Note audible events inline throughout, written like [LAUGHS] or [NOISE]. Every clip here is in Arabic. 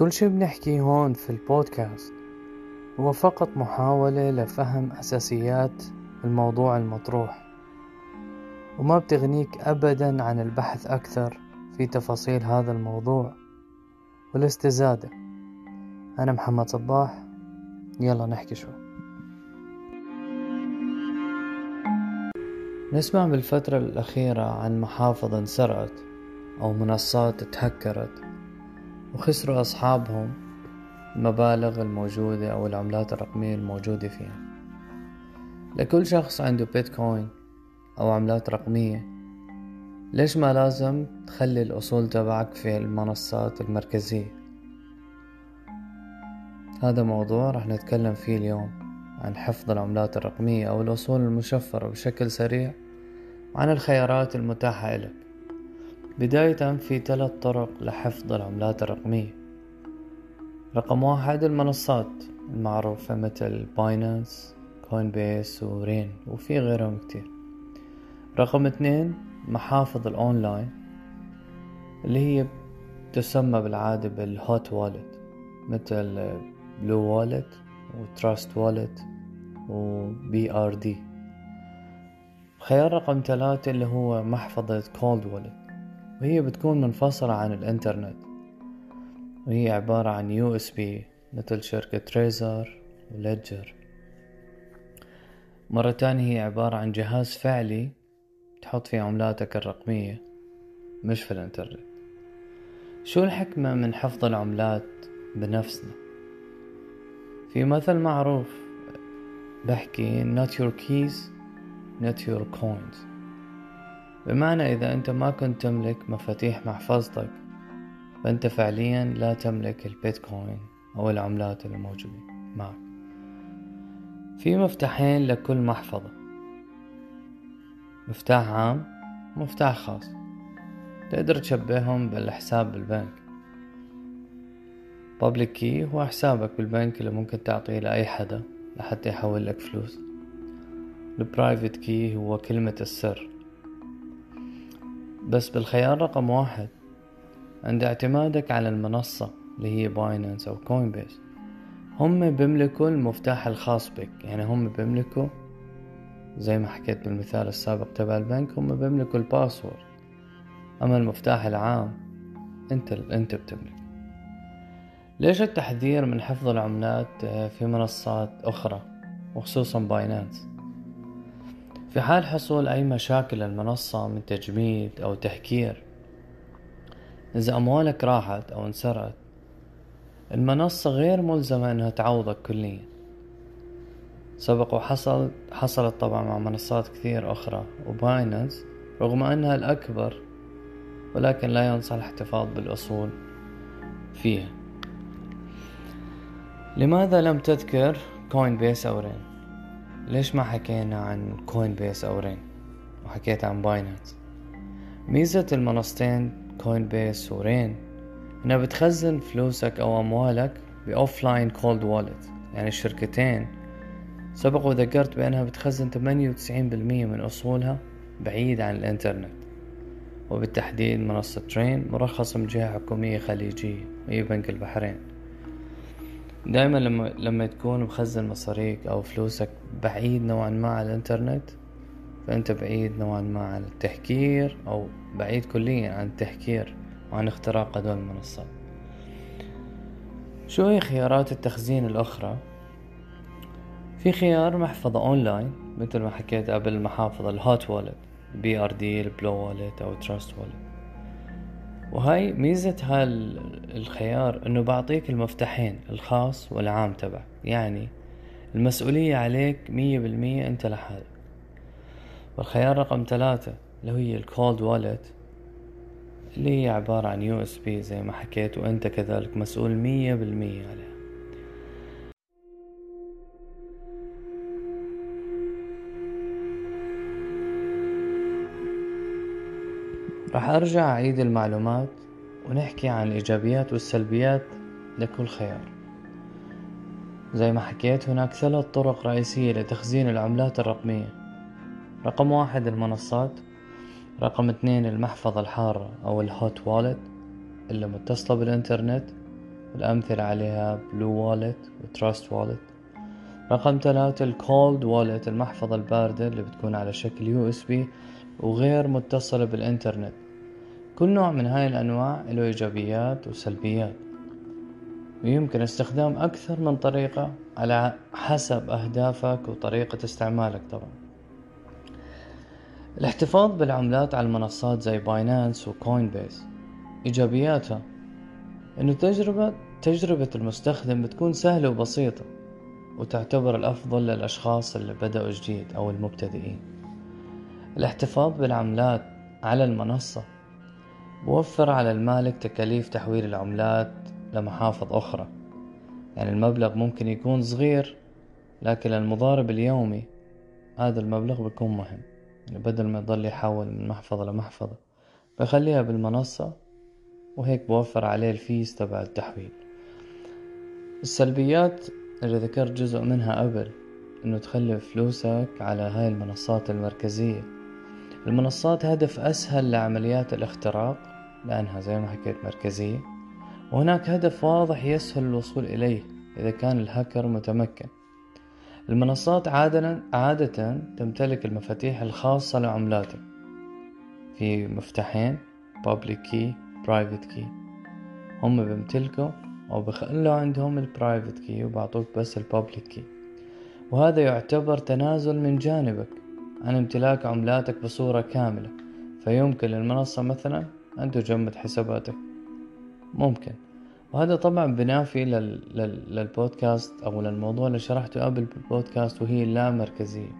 كل شي بنحكي هون في البودكاست هو فقط محاولة لفهم أساسيات الموضوع المطروح وما بتغنيك أبدا عن البحث أكثر في تفاصيل هذا الموضوع والاستزادة. أنا محمد صباح يلا نحكي شوي نسمع بالفترة الأخيرة عن محافظ انسرقت أو منصات تهكرت وخسروا أصحابهم المبالغ الموجودة أو العملات الرقمية الموجودة فيها. لكل شخص عنده بيتكوين أو عملات رقمية. ليش ما لازم تخلي الأصول تبعك في المنصات المركزية؟ هذا موضوع رح نتكلم فيه اليوم عن حفظ العملات الرقمية أو الأصول المشفرة بشكل سريع وعن الخيارات المتاحة لك بداية في ثلاث طرق لحفظ العملات الرقمية. رقم واحد المنصات المعروفة مثل Binance Coinbase و Rain وفي غيرهم كتير. رقم اثنين محافظ الأونلاين اللي هي تسمى بالعادة بال hot wallet مثل Blue Wallet و Trust Wallet و BRD خيار رقم ثلاثة اللي هو محفظة cold wallet وهي بتكون منفصلة عن الإنترنت. وهي عبارة عن USB مثل شركة Trezor و Ledger مرة تانية هي عبارة عن جهاز فعلي تحط فيه عملاتك الرقمية مش في الإنترنت. شو الحكمة من حفظ العملات بنفسنا؟ في مثل معروف بحكي not your keys not your coins. بمعنى إذا أنت ما كنت تملك مفاتيح محفظتك فأنت فعليا لا تملك البيتكوين أو العملات الموجودة معك. في مفتاحين لكل محفظة. مفتاح عام ومفتاح خاص. تقدر تشبههم بالحساب بالبنك. public key هو حسابك بالبنك اللي ممكن تعطيه لأي حدا لحتى يحول لك فلوس. ال private key هو كلمة السر. بس بالخيار رقم واحد. عند اعتمادك على المنصة اللي هي باينانس أو كوين بيس هم بيملكوا المفتاح الخاص بك. يعني هم بيملكوا زي ما حكيت بالمثال السابق تبع البنك هم بيملكوا ال password. أما المفتاح العام أنت أنت بتملك. ليش التحذير من حفظ العملات في منصات أخرى وخصوصا باينانس في حال حصول أي مشاكل المنصة من تجميد أو تهكير إذا أموالك راحت أو انسرقت المنصة غير ملزمة أنها تعوضك كليا. سبق وحصل حصلت طبعا مع منصات كثير أخرى وباينانس رغم أنها الأكبر ولكن لا ينصح الاحتفاظ بالأصول فيها. لماذا لم تذكر كوين بيس أو رين ليش ما حكينا عن كوين بيس أو رين وحكيت عن باينانس ميزة المنصتين كوين بيس ورين إنها بتخزن فلوسك أو أموالك ب offline cold wallet يعني الشركتين سبق وذكرت بأنها بتخزن 98% من أصولها بعيد عن الإنترنت. وبالتحديد منصة رين مرخصة من جهة حكومية خليجية وهي بنك البحرين. دائما لما لما تكون مخزن مصاريك أو فلوسك بعيد نوعا ما عن الإنترنت فأنت بعيد نوعا ما عن التهكير أو بعيد كليا عن التهكير وعن اختراق هدول المنصات. شو هي خيارات التخزين الأخرى؟ في خيار محفظة أونلاين مثل ما حكيت قبل المحافظة ال hot wallet بي ار دي البلو والت أو تراست والت. وهاي ميزة هالخيار إنه بعطيك المفتاحين الخاص والعام تبعك. يعني المسؤولية عليك مية بالمية أنت لحالك. والخيار رقم ثلاثة اللي هي ال cold wallet اللي هي عبارة عن USB زي ما حكيت وأنت كذلك مسؤول مية بالمية عليها. راح أرجع أعيد المعلومات ونحكي عن الإيجابيات والسلبيات لكل خيار. زي ما حكيت هناك ثلاث طرق رئيسية لتخزين العملات الرقمية. رقم واحد المنصات رقم اثنين المحفظة الحارة أو ال hot wallet اللي متصلة بالإنترنت الأمثلة عليها بلو والت وتراست والت رقم ثلاثة ال cold wallet المحفظة الباردة اللي بتكون على شكل USB وغير متصلة بالإنترنت. كل نوع من هاي الأنواع له إيجابيات وسلبيات ويمكن استخدام أكثر من طريقة على حسب أهدافك وطريقة استعمالك طبعا. الاحتفاظ بالعملات على المنصات زي باينانس وكوين بيس إيجابياتها إنه تجربة تجربة المستخدم بتكون سهلة وبسيطة وتعتبر الأفضل للأشخاص اللي بدأوا جديد أو المبتدئين. الاحتفاظ بالعملات على المنصة. بوفر على المالك تكاليف تحويل العملات لمحافظ أخرى. يعني المبلغ ممكن يكون صغير لكن المضارب اليومي هذا المبلغ بيكون مهم. يعني بدل ما يضل يحول من محفظة لمحفظة بخليها بالمنصة وهيك بوفر عليه الفيس تبع التحويل. السلبيات اللي ذكرت جزء منها قبل إنه تخلي فلوسك على هاي المنصات المركزية. المنصات هدف أسهل لعمليات الاختراق لأنها زي ما حكيت مركزية. وهناك هدف واضح يسهل الوصول إليه إذا كان الهاكر متمكن. المنصات عادة, عادة تمتلك المفاتيح الخاصة لعملاتك في مفتاحين public key private key. هم بيمتلكوا أو بخلوا عندهم ال private key وبعطوك بس ال public key وهذا يعتبر تنازل من جانبك. عن امتلاك عملاتك بصورة كاملة فيمكن للمنصة مثلا أن تجمد حساباتك. ممكن. وهذا طبعا بنافي لل... لل... للبودكاست أو للموضوع اللي شرحته قبل بالبودكاست وهي اللامركزية.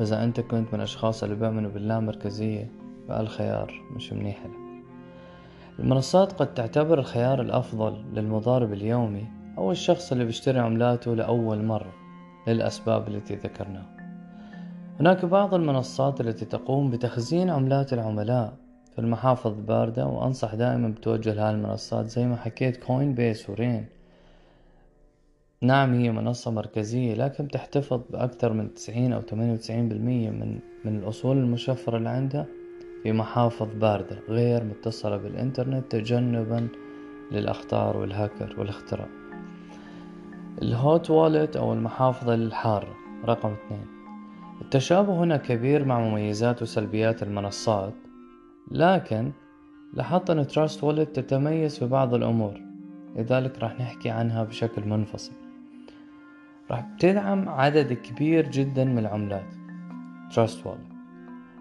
إذا أنت كنت من الأشخاص اللي بيؤمنوا باللامركزية فالخيار مش منيح لك. المنصات قد تعتبر الخيار الأفضل للمضارب اليومي أو الشخص اللي بيشتري عملاته لأول مرة للأسباب التي ذكرناها. هناك بعض المنصات التي تقوم بتخزين عملات العملاء. في المحافظ باردة وأنصح دائما بتوجه لهذه المنصات زي ما حكيت كوين بيس ورين. نعم هي منصة مركزية لكن تحتفظ بأكثر من تسعين أو ثمانية وتسعين بالمية من من الأصول المشفرة اللي عندها في محافظ باردة غير متصلة بالإنترنت تجنبا للأخطار والهاكر والاختراق ال hot wallet أو المحافظة الحارة رقم اثنين. التشابه هنا كبير مع مميزات وسلبيات المنصات لكن لاحظت أن تراست والت تتميز في بعض الأمور لذلك راح نحكي عنها بشكل منفصل. راح تدعم عدد كبير جدا من العملات تراست والت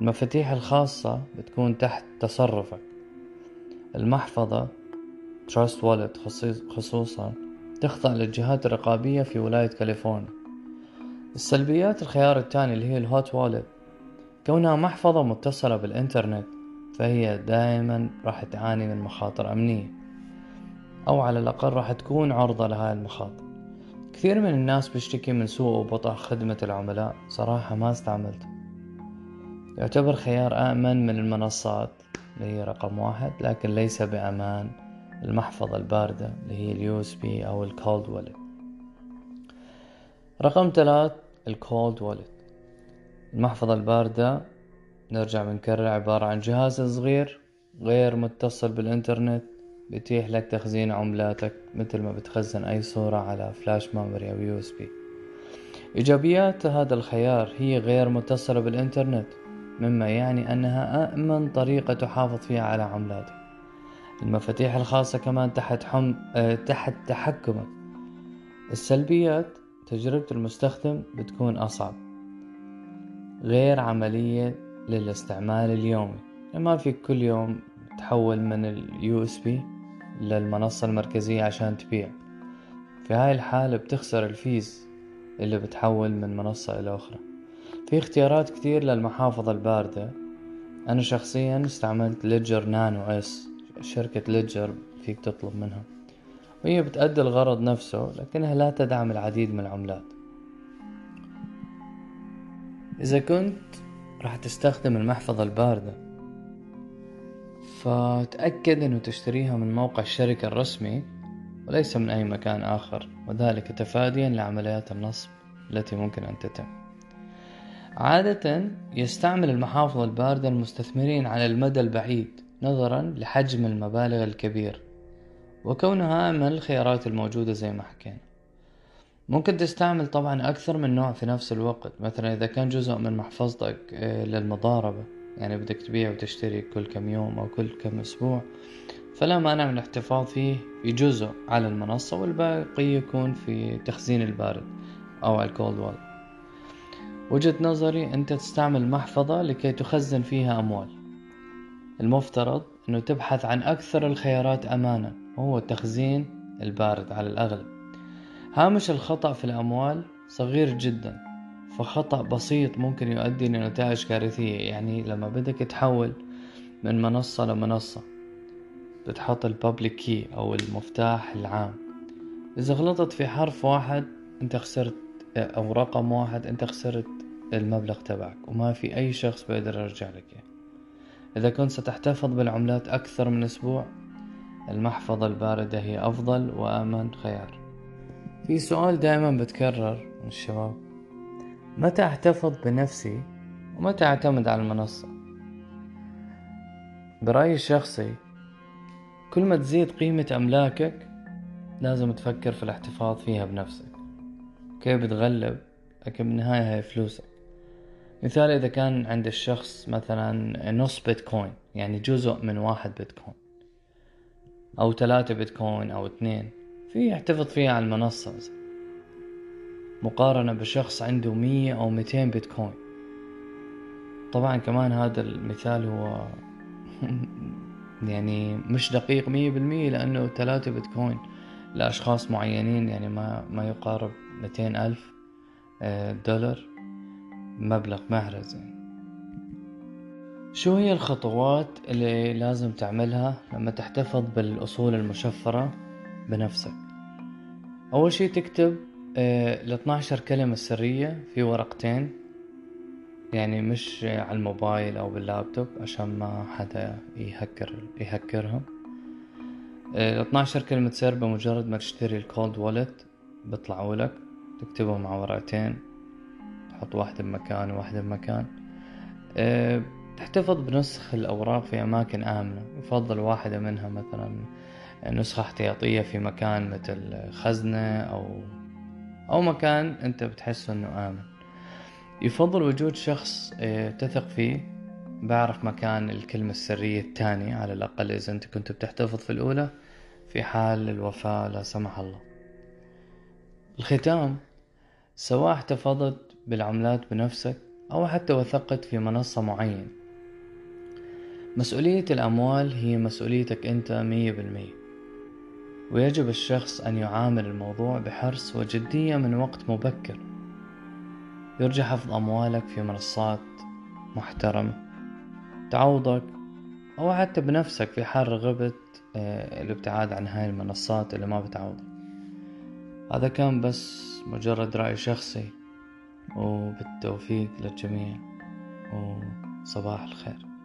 المفاتيح الخاصة بتكون تحت تصرفك. المحفظة Trust Wallet خصوصا تخضع للجهات الرقابية في ولاية كاليفورنيا. السلبيات الخيار الثاني اللي هي الهوت والت كونها محفظة متصلة بالإنترنت فهي دائما راح تعاني من مخاطر أمنية أو على الأقل راح تكون عرضة لهاي المخاطر. كثير من الناس بيشتكي من سوء وبطء خدمة العملاء صراحة ما استعملته يعتبر خيار آمن من المنصات اللي هي رقم واحد لكن ليس بأمان المحفظة الباردة اللي هي ال USB أو ال cold wallet رقم ثلاث ال cold wallet المحفظة الباردة نرجع بنكرر عبارة عن جهاز صغير غير متصل بالإنترنت بيتيح لك تخزين عملاتك مثل ما بتخزن أي صورة على flash memory أو USB إيجابيات هذا الخيار هي غير متصلة بالإنترنت مما يعني أنها أأمن طريقة تحافظ فيها على عملاتك. المفاتيح الخاصة كمان تحت, حم... أه تحت تحكمك. السلبيات تجربة المستخدم بتكون أصعب. غير عملية للاستعمال اليومي. يعني ما في كل يوم تحول من ال USB للمنصة المركزية عشان تبيع. في هاي الحالة بتخسر ال fees اللي بتحول من منصة إلى أخرى. في اختيارات كتير للمحافظة الباردة. أنا شخصيا استعملت Ledger Nano S شركة Ledger فيك تطلب منها. وهي بتأدي الغرض نفسه لكنها لا تدعم العديد من العملات. إذا كنت راح تستخدم المحفظة الباردة فتأكد أنه تشتريها من موقع الشركة الرسمي وليس من أي مكان آخر وذلك تفاديا لعمليات النصب التي ممكن أن تتم. عادة يستعمل المحافظ الباردة المستثمرين على المدى البعيد نظرا لحجم المبالغ الكبير. وكونها من الخيارات الموجودة زي ما حكينا. ممكن تستعمل طبعا أكثر من نوع في نفس الوقت. مثلا إذا كان جزء من محفظتك آه، للمضاربة. يعني بدك تبيع وتشتري كل كم يوم أو كل كم أسبوع. فلا مانع من الاحتفاظ فيه في جزء على المنصة والباقي يكون في تخزين البارد أو على الكولد وال وجهة نظري أنت تستعمل محفظة لكي تخزن فيها أموال. المفترض أنه تبحث عن أكثر الخيارات أمانا. وهو التخزين البارد على الأغلب. هامش الخطأ في الأموال صغير جدا فخطأ بسيط ممكن يؤدي لنتائج كارثية. يعني لما بدك تحول من منصة لمنصة بتحط البابليك كي أو المفتاح العام. إذا غلطت في حرف واحد أنت خسرت أو رقم واحد أنت خسرت المبلغ تبعك وما في أي شخص بيقدر يرجع لك إذا كنت ستحتفظ بالعملات أكثر من أسبوع المحفظة الباردة هي أفضل وأمن خيار. في سؤال دائما بتكرر من الشباب. متى أحتفظ بنفسي ومتى أعتمد على المنصة؟ برأيي الشخصي كل ما تزيد قيمة أملاكك لازم تفكر في الاحتفاظ فيها بنفسك. كيف بتغلب لكن بالنهاية هي فلوسك. مثال إذا كان عند الشخص مثلا نص بيتكوين يعني جزء من واحد بيتكوين. أو ثلاثة بيتكوين أو اثنين. في يحتفظ فيها على المنصة مقارنة بشخص عنده مية أو ميتين بيتكوين. طبعا كمان هذا المثال هو [LAUGHS] يعني مش دقيق مية بالمية لأنه ثلاثة بيتكوين لأشخاص معينين يعني ما ما يقارب ميتين ألف آه، دولار مبلغ محرز يعني. شو هي الخطوات اللي لازم تعملها لما تحتفظ بالأصول المشفرة بنفسك؟ أول شي تكتب آه، ال 12 كلمة سرية في ورقتين يعني مش على الموبايل أو باللابتوب عشان ما حدا يهكر يهكرهم. ال 12 كلمة سر بمجرد ما تشتري الكولد والت بيطلعوا لك. تكتبهم مع ورقتين تحط واحدة بمكان وواحدة بمكان. أه تحتفظ بنسخ الأوراق في أماكن آمنة. يفضل واحدة منها مثلا نسخة احتياطية في مكان مثل خزنة أو أو مكان أنت بتحس إنه آمن. يفضل وجود شخص آه، تثق فيه. بعرف مكان الكلمة السرية الثانية على الأقل إذا أنت كنت بتحتفظ في الأولى في حال الوفاة لا سمح الله. الختام سواء احتفظت بالعملات بنفسك أو حتى وثقت في منصة معينة. مسؤولية الأموال هي مسؤوليتك أنت مية بالمية. ويجب الشخص أن يعامل الموضوع بحرص وجدية من وقت مبكر. يرجى حفظ أموالك في منصات محترمة. تعوضك أو حتى بنفسك في حال رغبت آه، الابتعاد عن هاي المنصات اللي ما بتعوضك. هذا كان بس مجرد رأي شخصي وبالتوفيق للجميع وصباح الخير.